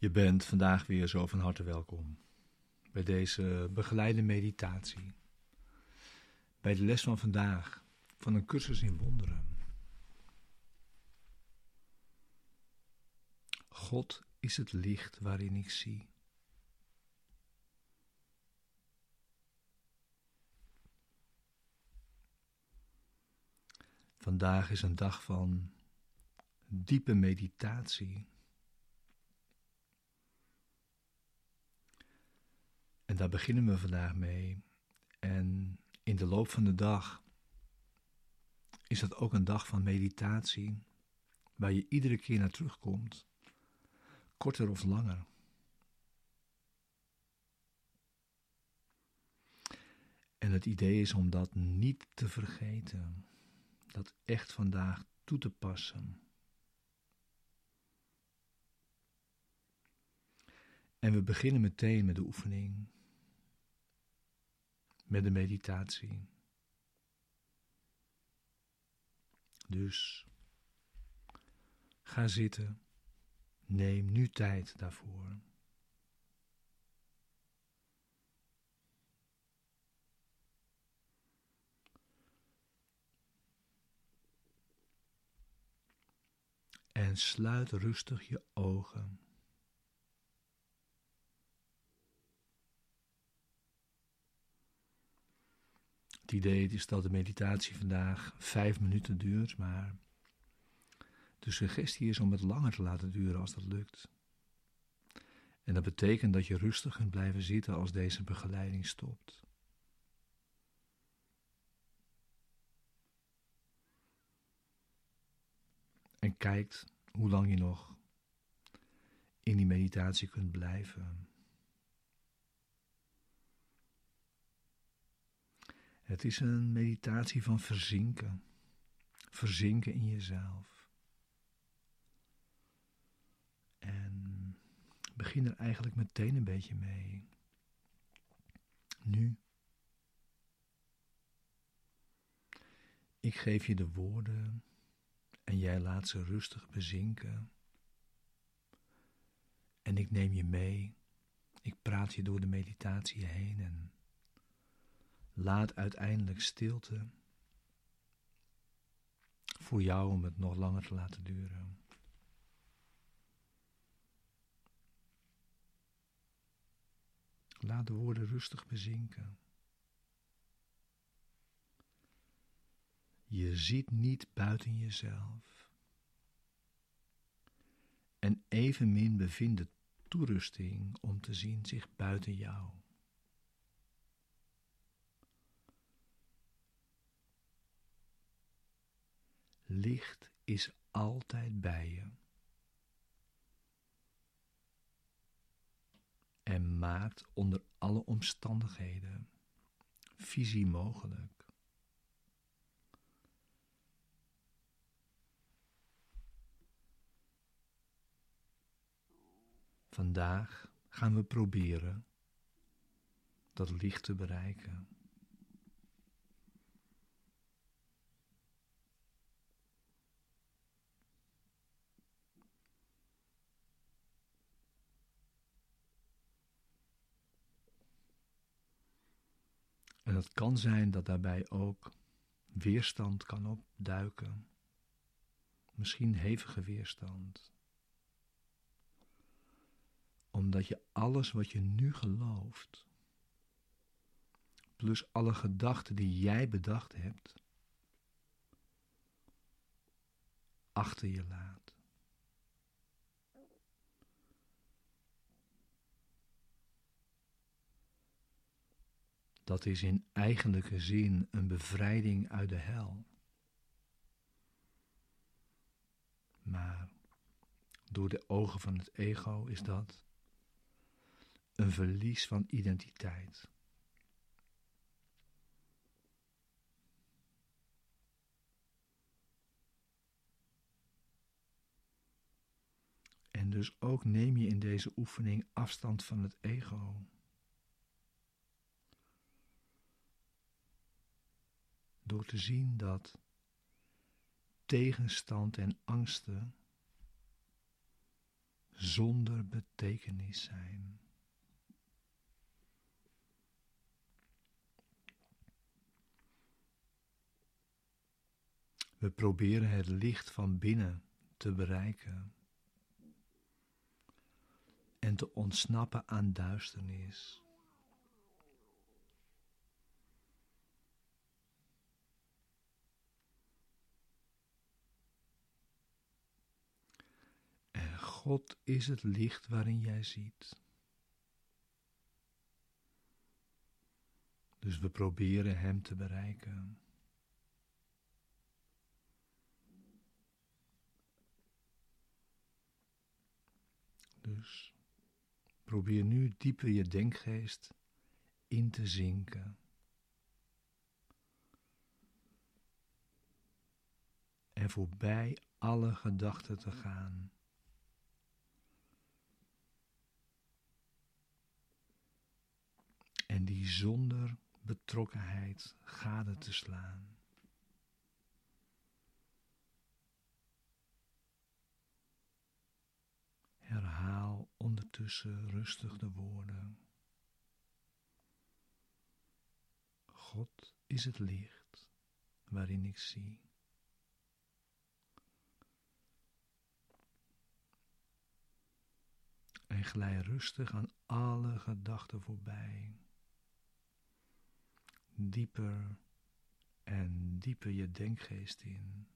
Je bent vandaag weer zo van harte welkom bij deze begeleide meditatie. Bij de les van vandaag van een cursus in wonderen. God is het licht waarin ik zie. Vandaag is een dag van diepe meditatie. Daar beginnen we vandaag mee. En in de loop van de dag is dat ook een dag van meditatie, waar je iedere keer naar terugkomt, korter of langer. En het idee is om dat niet te vergeten, dat echt vandaag toe te passen. En we beginnen meteen met de oefening met de meditatie. Dus ga zitten, neem nu tijd daarvoor. En sluit rustig je ogen. Het idee is dat de meditatie vandaag vijf minuten duurt, maar de suggestie is om het langer te laten duren als dat lukt. En dat betekent dat je rustig kunt blijven zitten als deze begeleiding stopt. En kijkt hoe lang je nog in die meditatie kunt blijven. Het is een meditatie van verzinken. Verzinken in jezelf. En begin er eigenlijk meteen een beetje mee. Nu. Ik geef je de woorden en jij laat ze rustig bezinken. En ik neem je mee. Ik praat je door de meditatie heen en laat uiteindelijk stilte voor jou om het nog langer te laten duren. Laat de woorden rustig bezinken. Je ziet niet buiten jezelf. En evenmin bevindt de toerusting om te zien zich buiten jou. Licht is altijd bij je. En maakt onder alle omstandigheden visie mogelijk. Vandaag gaan we proberen dat licht te bereiken. En het kan zijn dat daarbij ook weerstand kan opduiken. Misschien hevige weerstand. Omdat je alles wat je nu gelooft, plus alle gedachten die jij bedacht hebt, achter je laat. Dat is in eigenlijke zin een bevrijding uit de hel. Maar door de ogen van het ego is dat een verlies van identiteit. En dus ook neem je in deze oefening afstand van het ego. Door te zien dat tegenstand en angsten zonder betekenis zijn. We proberen het licht van binnen te bereiken en te ontsnappen aan duisternis. En God is het licht waarin jij ziet. Dus we proberen Hem te bereiken. Dus probeer nu dieper je denkgeest in te zinken. En voorbij alle gedachten te gaan. En die zonder betrokkenheid gade te slaan. Herhaal ondertussen rustig de woorden. God is het licht waarin ik zie. En glij rustig aan alle gedachten voorbij. Dieper en dieper je denkgeest in.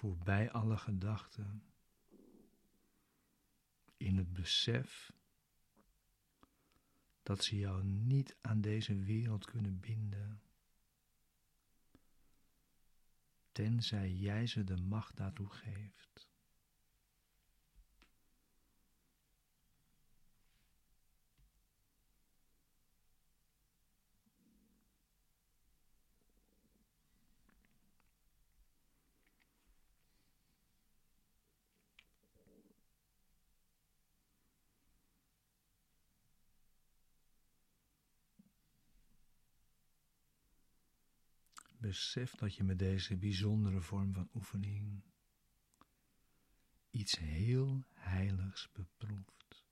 voorbij alle gedachten, in het besef dat ze jou niet aan deze wereld kunnen binden, tenzij jij ze de macht daartoe geeft. Besef dat je met deze bijzondere vorm van oefening iets heel heiligs beproeft.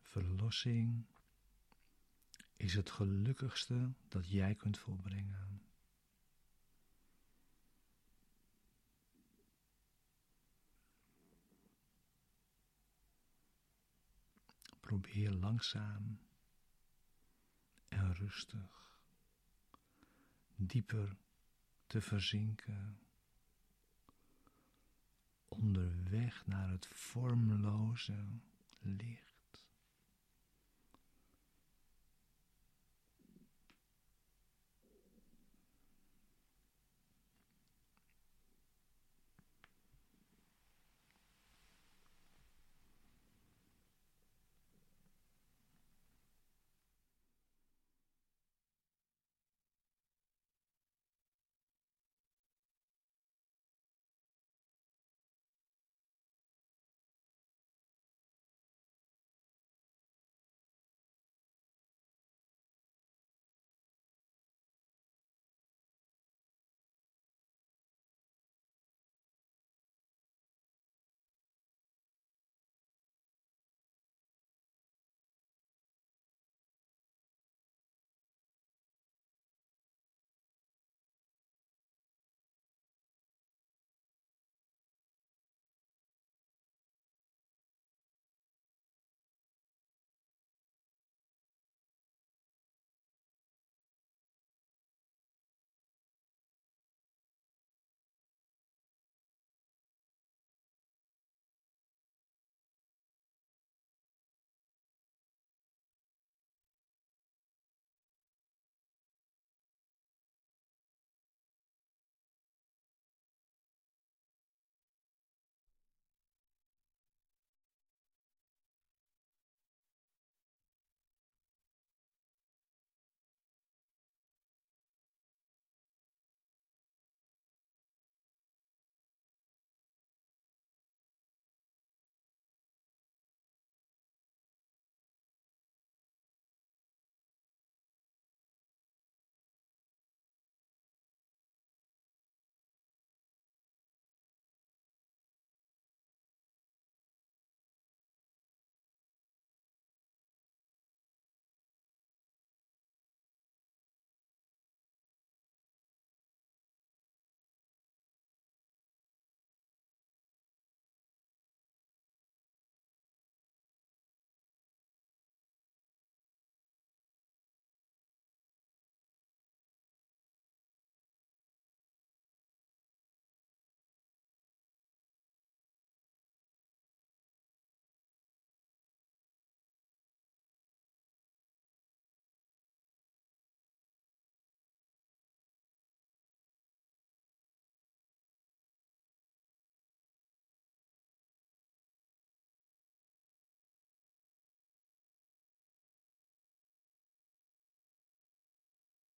Verlossing is het gelukkigste dat jij kunt volbrengen. Probeer langzaam en rustig dieper te verzinken. Onderweg naar het vormloze licht.